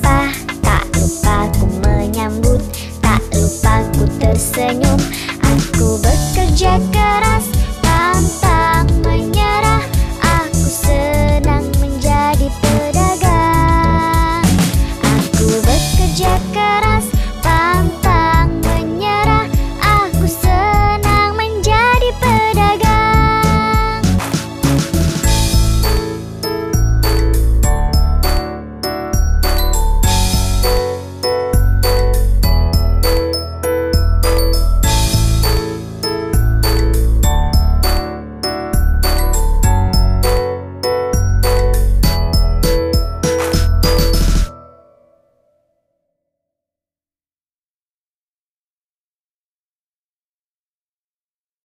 Bye.